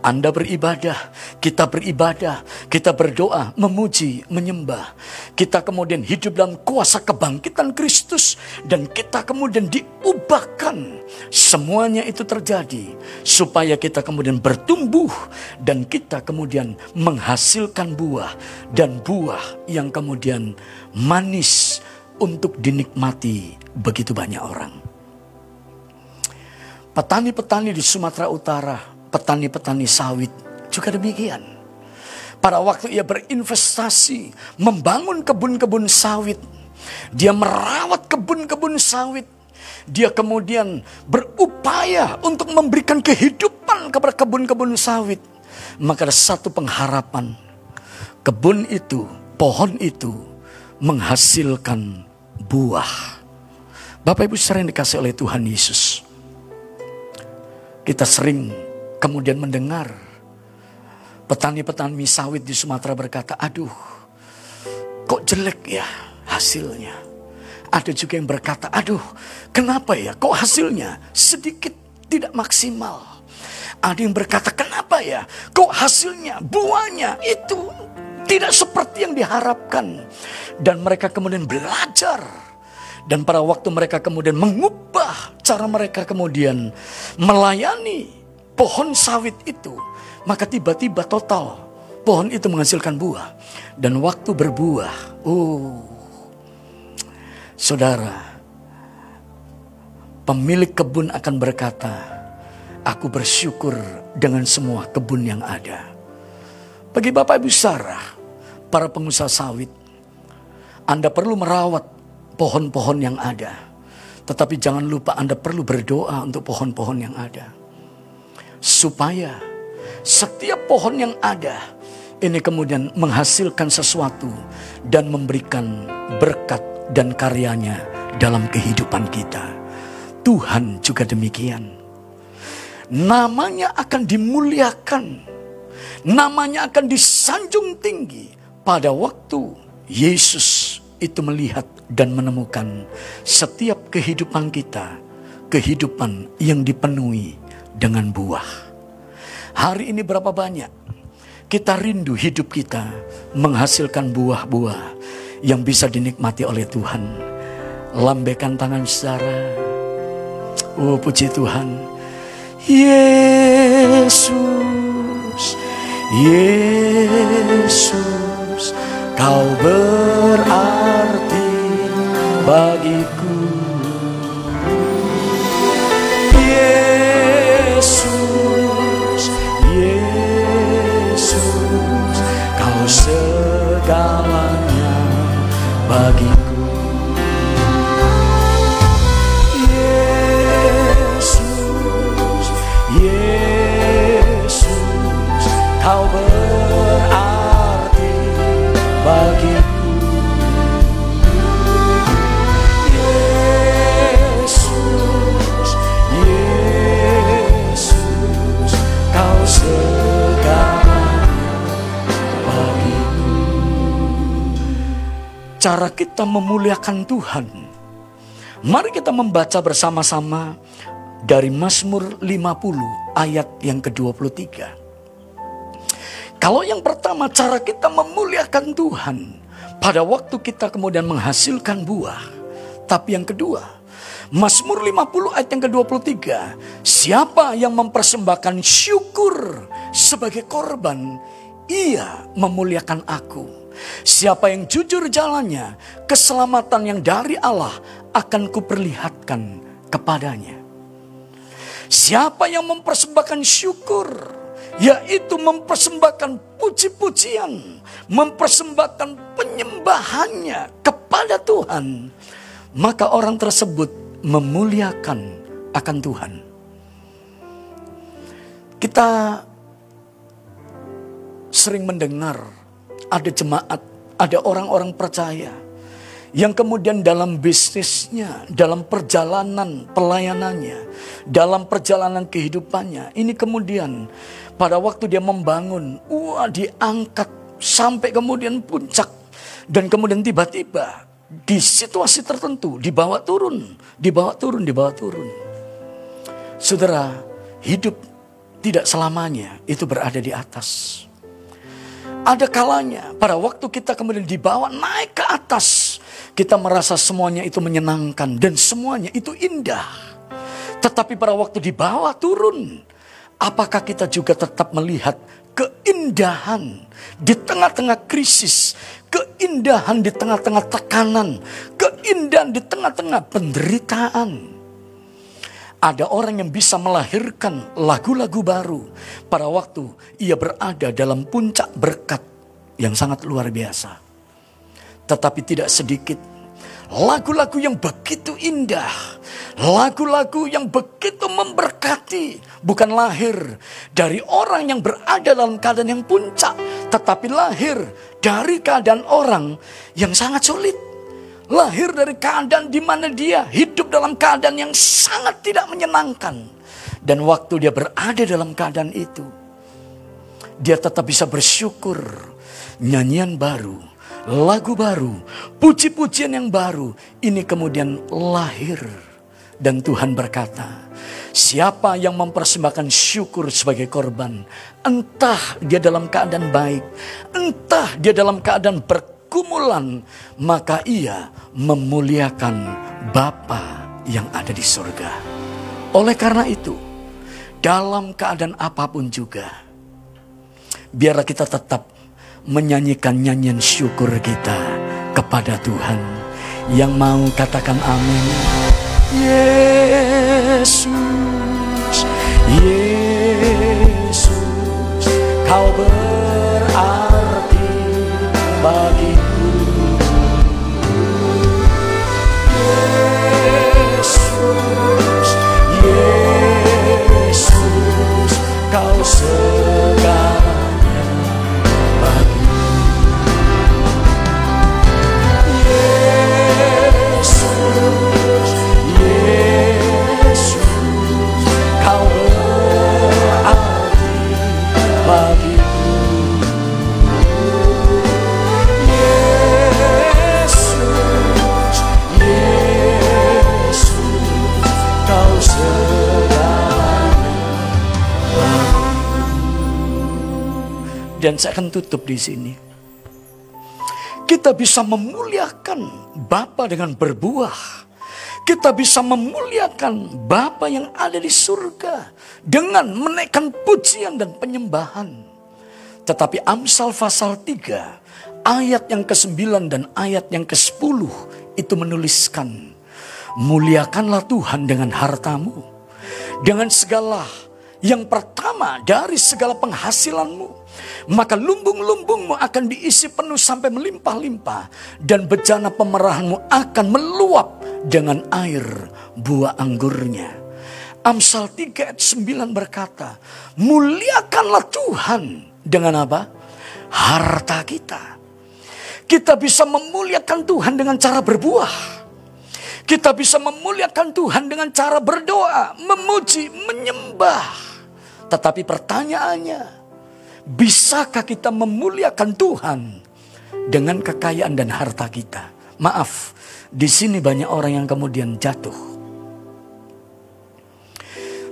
Anda beribadah, kita beribadah, kita berdoa, memuji, menyembah. Kita kemudian hidup dalam kuasa kebangkitan Kristus dan kita kemudian diubahkan. Semuanya itu terjadi supaya kita kemudian bertumbuh dan kita kemudian menghasilkan buah dan buah yang kemudian manis untuk dinikmati begitu banyak orang. Petani-petani di Sumatera Utara petani-petani sawit juga demikian. Pada waktu ia berinvestasi membangun kebun-kebun sawit, dia merawat kebun-kebun sawit, dia kemudian berupaya untuk memberikan kehidupan kepada kebun-kebun sawit. Maka ada satu pengharapan, kebun itu, pohon itu menghasilkan buah. Bapak Ibu sering dikasih oleh Tuhan Yesus. Kita sering kemudian mendengar petani-petani sawit di Sumatera berkata, aduh kok jelek ya hasilnya. Ada juga yang berkata, aduh kenapa ya kok hasilnya sedikit tidak maksimal. Ada yang berkata, kenapa ya kok hasilnya, buahnya itu tidak seperti yang diharapkan. Dan mereka kemudian belajar. Dan pada waktu mereka kemudian mengubah cara mereka kemudian melayani pohon sawit itu, Maka tiba-tiba total pohon itu menghasilkan buah. Dan waktu berbuah, oh, saudara, pemilik kebun akan berkata, aku bersyukur dengan semua kebun yang ada. Bagi Bapak Ibu Sarah, para pengusaha sawit, Anda perlu merawat pohon-pohon yang ada. Tetapi jangan lupa Anda perlu berdoa untuk pohon-pohon yang ada. Supaya setiap pohon yang ada ini kemudian menghasilkan sesuatu dan memberikan berkat dan karyanya dalam kehidupan kita. Tuhan juga demikian. Namanya akan dimuliakan. Namanya akan disanjung tinggi pada waktu Yesus itu melihat dan menemukan setiap kehidupan kita, kehidupan yang dipenuhi dengan buah. Hari ini berapa banyak kita rindu hidup kita menghasilkan buah-buah yang bisa dinikmati oleh Tuhan. Lambaikan tangan saudara. Oh puji Tuhan. Yesus, Yesus, kau berarti bagiku. Cara kita memuliakan Tuhan. Mari kita membaca bersama-sama dari Mazmur 50 ayat yang ke-23. Kalau yang pertama cara kita memuliakan Tuhan pada waktu kita kemudian menghasilkan buah. Tapi yang kedua, Mazmur 50 ayat yang ke-23, siapa yang mempersembahkan syukur sebagai korban, ia memuliakan aku. Siapa yang jujur jalannya, keselamatan yang dari Allah akan kuperlihatkan kepadanya. Siapa yang mempersembahkan syukur, yaitu mempersembahkan puji-pujian, mempersembahkan penyembahannya kepada Tuhan, maka orang tersebut memuliakan akan Tuhan. Kita sering mendengar ada jemaat, ada orang-orang percaya yang kemudian dalam bisnisnya, dalam perjalanan pelayanannya, dalam perjalanan kehidupannya, ini kemudian pada waktu dia membangun, wah diangkat sampai kemudian puncak dan kemudian tiba-tiba di situasi tertentu dibawa turun, dibawa turun, dibawa turun. Saudara, hidup tidak selamanya itu berada di atas. Ada kalanya pada waktu kita kemudian dibawa naik ke atas, kita merasa semuanya itu menyenangkan dan semuanya itu indah. Tetapi pada waktu dibawa turun, apakah kita juga tetap melihat keindahan di tengah-tengah krisis, keindahan di tengah-tengah tekanan, keindahan di tengah-tengah penderitaan? Ada orang yang bisa melahirkan lagu-lagu baru. Pada waktu ia berada dalam puncak berkat yang sangat luar biasa. Tetapi tidak sedikit. Lagu-lagu yang begitu indah, lagu-lagu yang begitu memberkati, bukan lahir dari orang yang berada dalam keadaan yang puncak, tetapi lahir dari keadaan orang yang sangat sulit lahir dari keadaan di mana dia hidup dalam keadaan yang sangat tidak menyenangkan. Dan waktu dia berada dalam keadaan itu, dia tetap bisa bersyukur. Nyanyian baru, lagu baru, puji-pujian yang baru, ini kemudian lahir. Dan Tuhan berkata, siapa yang mempersembahkan syukur sebagai korban, entah dia dalam keadaan baik, entah dia dalam keadaan berkata, pergumulan, maka ia memuliakan Bapa yang ada di surga. Oleh karena itu, dalam keadaan apa pun juga, biarlah kita tetap menyanyikan nyanyian syukur kita kepada Tuhan. Yang mau katakan amin. Yesus, Yesus, kau berarti Dan saya akan tutup di sini. Kita bisa memuliakan Bapa dengan berbuah. Kita bisa memuliakan Bapa yang ada di surga dengan menaikkan pujian dan penyembahan. Tetapi Amsal pasal 3 ayat yang ke-9 dan ayat yang ke-10 itu menuliskan muliakanlah Tuhan dengan hartamu dengan segala yang pertama dari segala penghasilanmu maka lumbung-lumbungmu akan diisi penuh sampai melimpah-limpah dan bejana pemerahanmu akan meluap dengan air buah anggurnya. Amsal 3 ayat 9 berkata, muliakanlah Tuhan dengan apa? Harta kita. Kita bisa memuliakan Tuhan dengan cara berbuah. Kita bisa memuliakan Tuhan dengan cara berdoa, memuji, menyembah. Tetapi pertanyaannya, bisakah kita memuliakan Tuhan dengan kekayaan dan harta kita? Maaf, di sini banyak orang yang kemudian jatuh.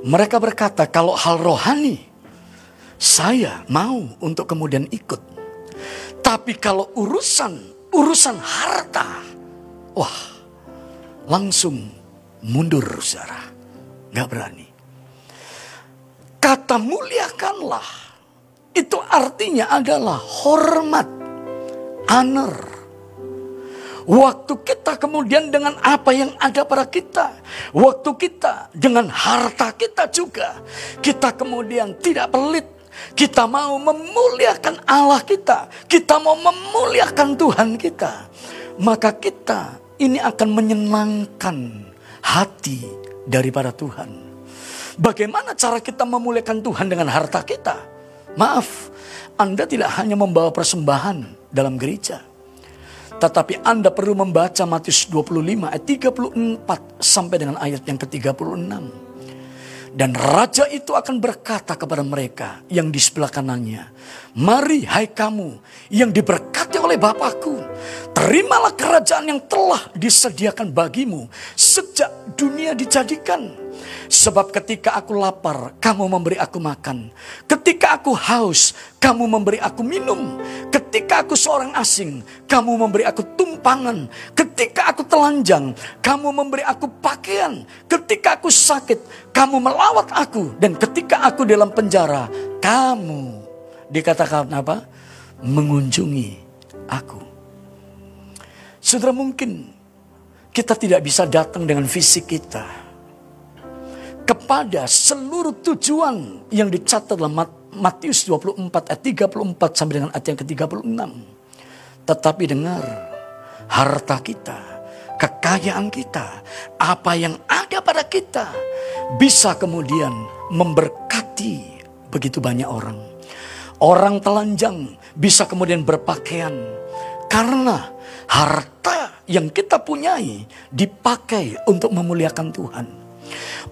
Mereka berkata, kalau hal rohani, saya mau untuk kemudian ikut. Tapi kalau urusan urusan harta, wah, langsung mundur, saudara. Gak berani. Kata muliakanlah, itu artinya adalah hormat, honor. Waktu kita kemudian dengan apa yang ada pada kita. Waktu kita dengan harta kita juga. Kita kemudian tidak pelit. Kita mau memuliakan Allah kita. Kita mau memuliakan Tuhan kita. Maka kita ini akan menyenangkan hati daripada Tuhan. Bagaimana cara kita memuliakan Tuhan dengan harta kita? Maaf, Anda tidak hanya membawa persembahan dalam gereja. Tetapi Anda perlu membaca Matius 25 ayat 34 sampai dengan ayat yang ke-36. Dan raja itu akan berkata kepada mereka yang di sebelah kanannya, Mari hai kamu yang diberkati oleh Bapakku, terimalah kerajaan yang telah disediakan bagimu sejak dunia dijadikan. Sebab ketika aku lapar, kamu memberi aku makan. Ketika aku haus, kamu memberi aku minum. Ketika aku seorang asing, kamu memberi aku tumpangan. Ketika aku telanjang, kamu memberi aku pakaian. Ketika aku sakit, kamu melawat aku. Dan ketika aku dalam penjara, kamu dikatakan apa? Mengunjungi aku. Saudara mungkin kita tidak bisa datang dengan fisik kita kepada seluruh tujuan yang dicatat dalam Matius 24 ayat 34 sampai dengan ayat yang ke-36. Tetapi dengar, harta kita, kekayaan kita, apa yang ada pada kita bisa kemudian memberkati begitu banyak orang. Orang telanjang bisa kemudian berpakaian karena harta yang kita punyai dipakai untuk memuliakan Tuhan.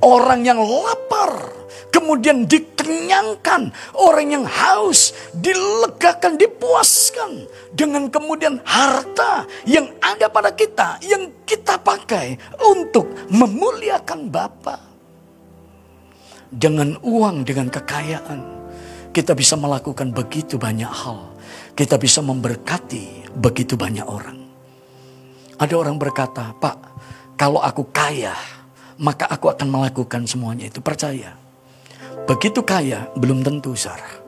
Orang yang lapar kemudian dikenyangkan. Orang yang haus dilegakan, dipuaskan. Dengan kemudian harta yang ada pada kita. Yang kita pakai untuk memuliakan Bapa. Dengan uang, dengan kekayaan. Kita bisa melakukan begitu banyak hal. Kita bisa memberkati begitu banyak orang. Ada orang berkata, Pak, kalau aku kaya, maka aku akan melakukan semuanya itu. Percaya. Begitu kaya, belum tentu Sarah.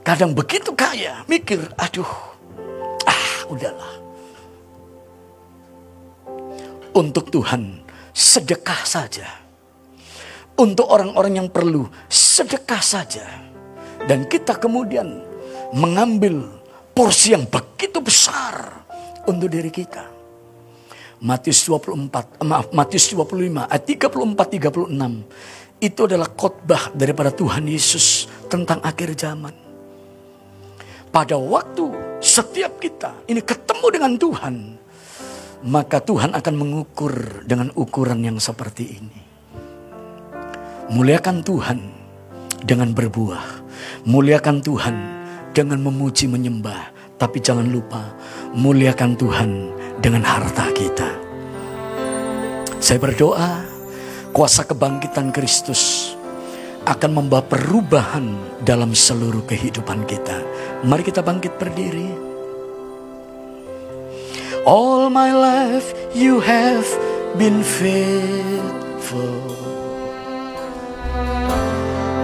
kadang begitu kaya, mikir, aduh, ah udahlah. Untuk Tuhan, sedekah saja. Untuk orang-orang yang perlu, sedekah saja. Dan kita kemudian mengambil porsi yang begitu besar untuk diri kita. Matius 24, eh, maaf Matius 25 ayat 34 36 itu adalah khotbah daripada Tuhan Yesus tentang akhir zaman. Pada waktu setiap kita ini ketemu dengan Tuhan, maka Tuhan akan mengukur dengan ukuran yang seperti ini. Muliakan Tuhan dengan berbuah, muliakan Tuhan dengan memuji menyembah, tapi jangan lupa muliakan Tuhan dengan harta kita. Saya berdoa kuasa kebangkitan Kristus akan membawa perubahan dalam seluruh kehidupan kita. Mari kita bangkit berdiri. All my life you have been faithful.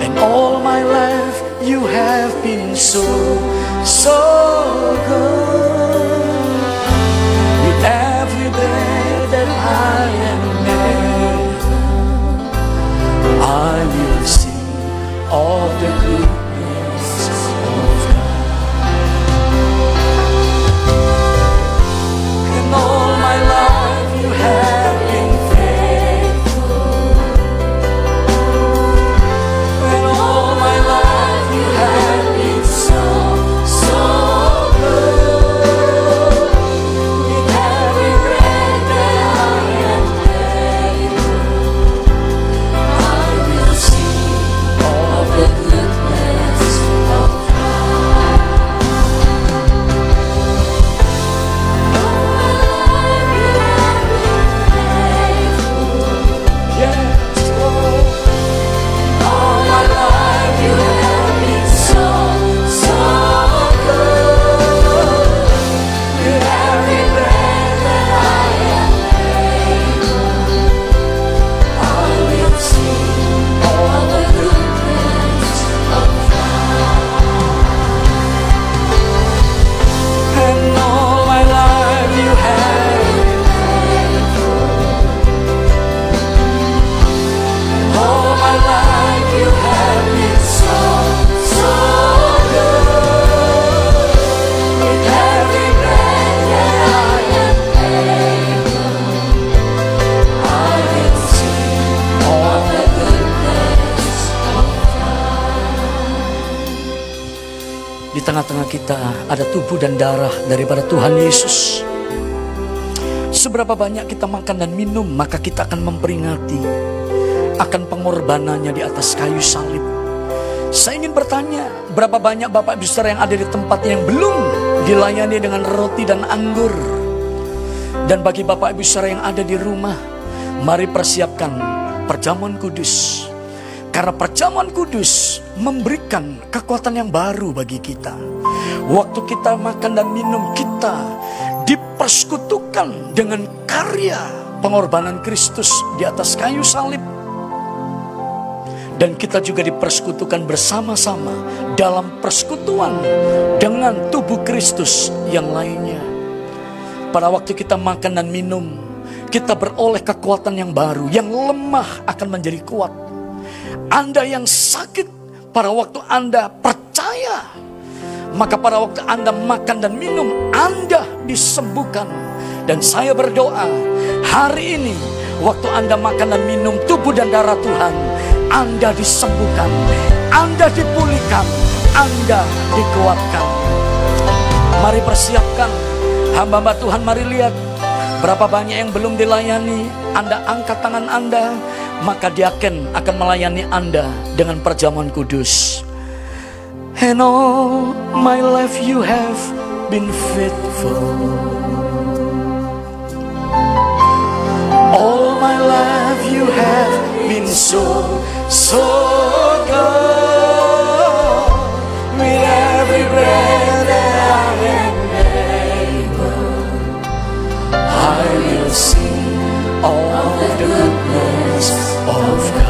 And all my life you have been so, so good. I will see all the ada tubuh dan darah daripada Tuhan Yesus. Seberapa banyak kita makan dan minum, maka kita akan memperingati akan pengorbanannya di atas kayu salib. Saya ingin bertanya, berapa banyak Bapak Ibu Saudara yang ada di tempat yang belum dilayani dengan roti dan anggur? Dan bagi Bapak Ibu Saudara yang ada di rumah, mari persiapkan perjamuan kudus. Karena perjamuan kudus memberikan kekuatan yang baru bagi kita. Waktu kita makan dan minum, kita dipersekutukan dengan karya pengorbanan Kristus di atas kayu salib dan kita juga dipersekutukan bersama-sama dalam persekutuan dengan tubuh Kristus yang lainnya. Pada waktu kita makan dan minum, kita beroleh kekuatan yang baru, yang lemah akan menjadi kuat. Anda yang sakit, pada waktu Anda percaya, maka pada waktu Anda makan dan minum, Anda disembuhkan. Dan saya berdoa, hari ini, waktu Anda makan dan minum tubuh dan darah Tuhan, anda disembuhkan, Anda dipulihkan, Anda dikuatkan. Mari persiapkan, hamba-hamba Tuhan mari lihat berapa banyak yang belum dilayani. Anda angkat tangan Anda, maka diaken akan melayani Anda dengan perjamuan kudus. And all my life you have been faithful. All my life you have been so, so good. With every breath that I am able, I will sing all the goodness of God.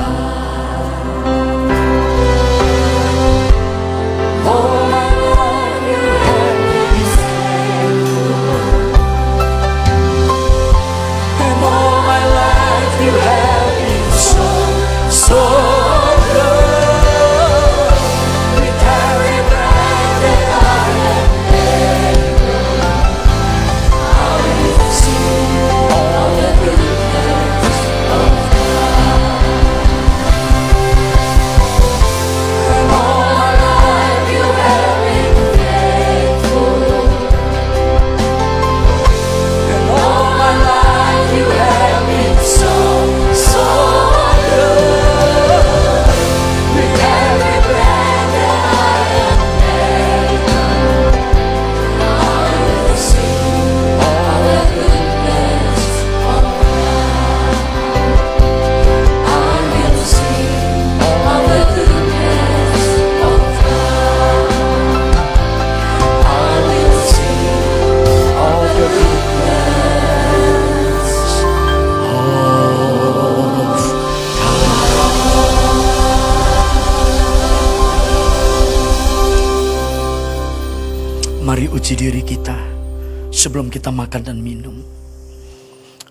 Sebelum kita makan dan minum.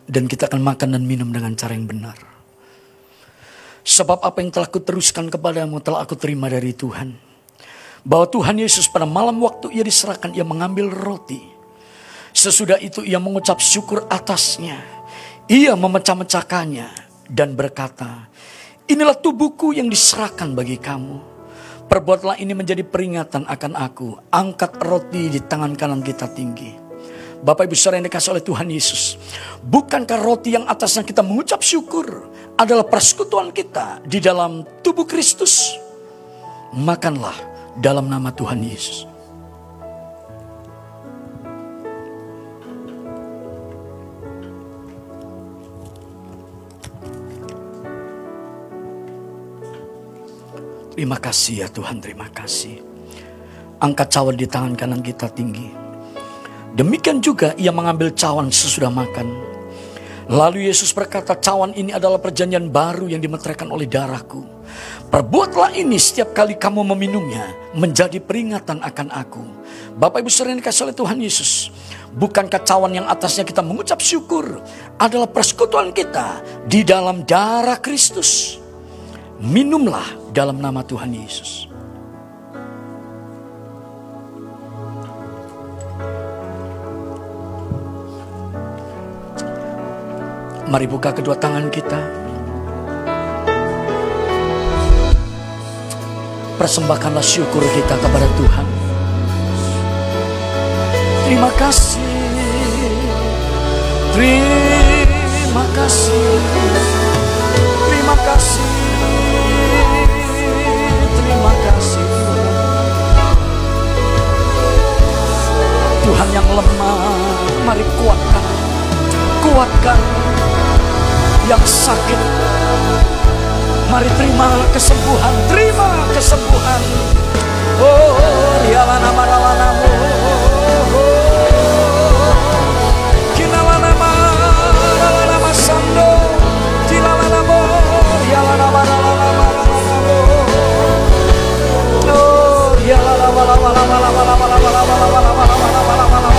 Dan kita akan makan dan minum dengan cara yang benar. Sebab apa yang telah kuteruskan kepadamu telah aku terima dari Tuhan. Bahwa Tuhan Yesus pada malam waktu ia diserahkan, ia mengambil roti. Sesudah itu ia mengucap syukur atasnya. Ia memecah-mecahkannya dan berkata, Inilah tubuhku yang diserahkan bagi kamu. Perbuatlah ini menjadi peringatan akan aku. Angkat roti di tangan kanan kita tinggi. Bapak Ibu saudara yang dikasih oleh Tuhan Yesus. Bukankah roti yang atasnya kita mengucap syukur adalah persekutuan kita di dalam tubuh Kristus? Makanlah dalam nama Tuhan Yesus. Terima kasih ya Tuhan, terima kasih. Angkat cawan di tangan kanan kita tinggi. Demikian juga ia mengambil cawan sesudah makan. Lalu Yesus berkata, cawan ini adalah perjanjian baru yang dimeteraikan oleh darahku. Perbuatlah ini setiap kali kamu meminumnya menjadi peringatan akan aku. Bapak Ibu sering dikasih oleh Tuhan Yesus. Bukankah cawan yang atasnya kita mengucap syukur adalah persekutuan kita di dalam darah Kristus. Minumlah dalam nama Tuhan Yesus. Mari buka kedua tangan kita. Persembahkanlah syukur kita kepada Tuhan. Terima kasih. Terima kasih. Terima kasih. Terima kasih. Tuhan yang lemah, mari kuatkan. Kuatkan yang sakit. Mari terima kesembuhan, terima kesembuhan. Oh, dialah nama namamu. Kinalah nama, nama nama sando. Dialah nama, dialah nama nama nama namamu. Oh, dialah nama nama nama nama nama nama nama nama nama nama nama nama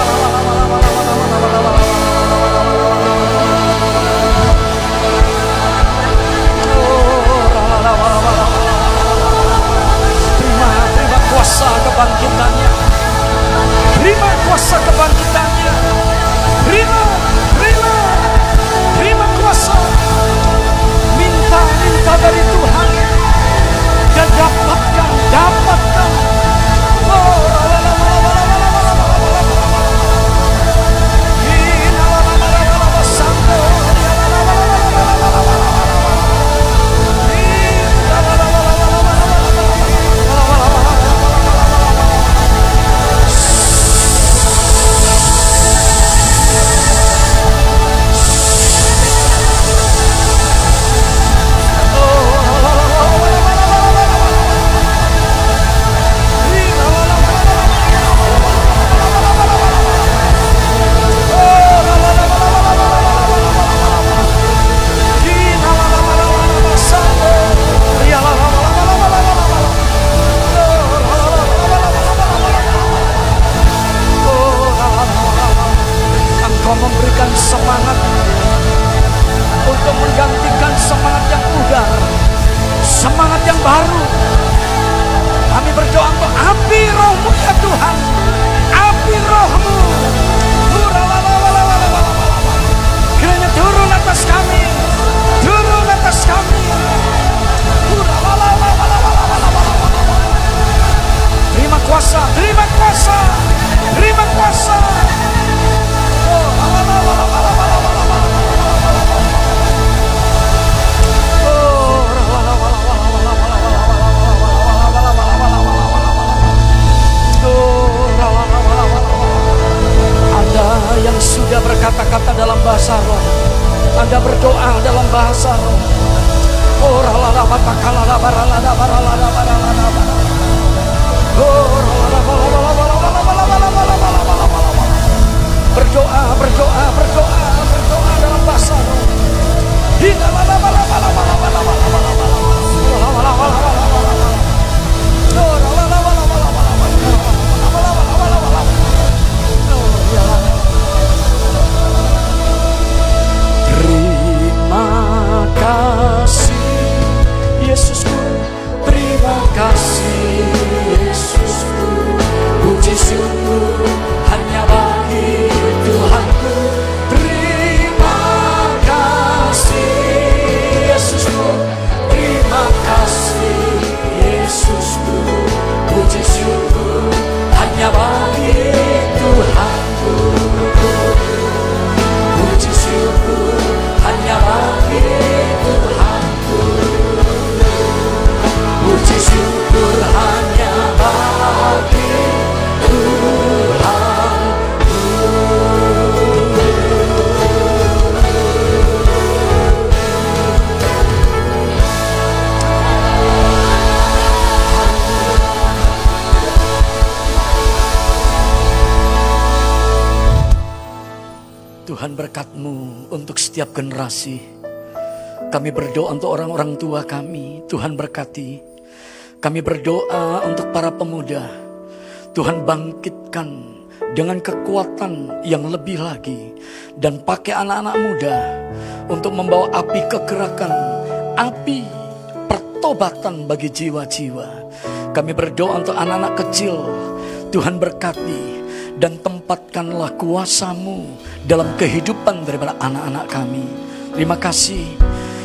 kuasa kebangkitannya. Terima kuasa kebangkitannya. Memberikan semangat untuk menggantikan semangat yang pudar, semangat yang baru. Generasi. Kami berdoa untuk orang-orang tua kami. Tuhan berkati. Kami berdoa untuk para pemuda. Tuhan bangkitkan dengan kekuatan yang lebih lagi. Dan pakai anak-anak muda untuk membawa api kegerakan. Api pertobatan bagi jiwa-jiwa. Kami berdoa untuk anak-anak kecil. Tuhan berkati dan tempatkanlah kuasamu dalam kehidupan daripada anak-anak kami. Terima kasih.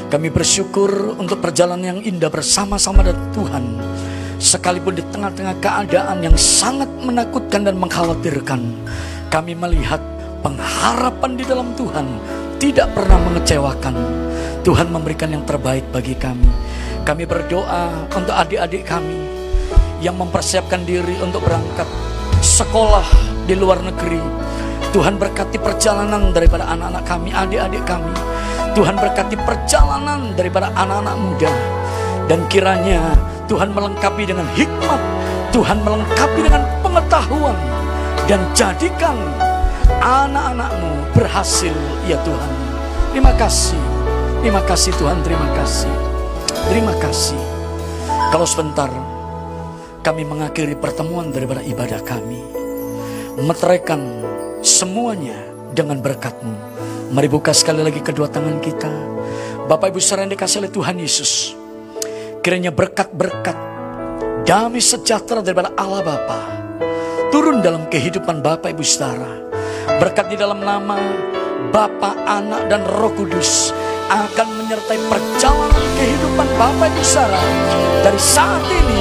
Kami bersyukur untuk perjalanan yang indah bersama-sama dengan Tuhan. Sekalipun di tengah-tengah keadaan yang sangat menakutkan dan mengkhawatirkan, kami melihat pengharapan di dalam Tuhan tidak pernah mengecewakan. Tuhan memberikan yang terbaik bagi kami. Kami berdoa untuk adik-adik kami yang mempersiapkan diri untuk berangkat sekolah di luar negeri. Tuhan berkati perjalanan daripada anak-anak kami, adik-adik kami. Tuhan berkati perjalanan daripada anak-anak muda. Dan kiranya Tuhan melengkapi dengan hikmat, Tuhan melengkapi dengan pengetahuan. Dan jadikan anak-anakmu berhasil ya Tuhan. Terima kasih, terima kasih Tuhan, terima kasih. Terima kasih. Kalau sebentar kami mengakhiri pertemuan daripada ibadah kami. Meteraikan semuanya dengan berkatmu. Mari buka sekali lagi kedua tangan kita. Bapak Ibu saudara yang dikasih oleh Tuhan Yesus. Kiranya berkat-berkat damai sejahtera daripada Allah Bapa turun dalam kehidupan Bapak Ibu saudara. Berkat di dalam nama Bapa, Anak dan Roh Kudus akan menyertai perjalanan kehidupan Bapak Ibu saudara dari saat ini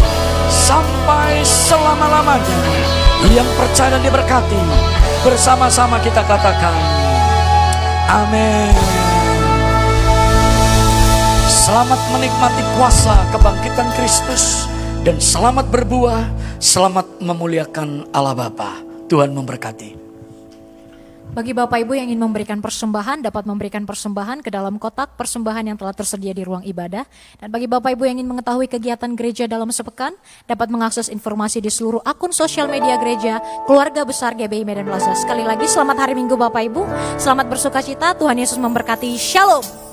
sampai selama-lamanya. Yang percaya dan diberkati bersama-sama kita katakan amin. Selamat menikmati kuasa kebangkitan Kristus dan selamat berbuah, selamat memuliakan Allah Bapa. Tuhan memberkati. Bagi Bapak Ibu yang ingin memberikan persembahan, dapat memberikan persembahan ke dalam kotak persembahan yang telah tersedia di ruang ibadah. Dan bagi Bapak Ibu yang ingin mengetahui kegiatan gereja dalam sepekan, dapat mengakses informasi di seluruh akun sosial media gereja, keluarga besar GBI Medan Plaza. Sekali lagi, selamat hari Minggu Bapak Ibu, selamat bersuka cita, Tuhan Yesus memberkati, Shalom.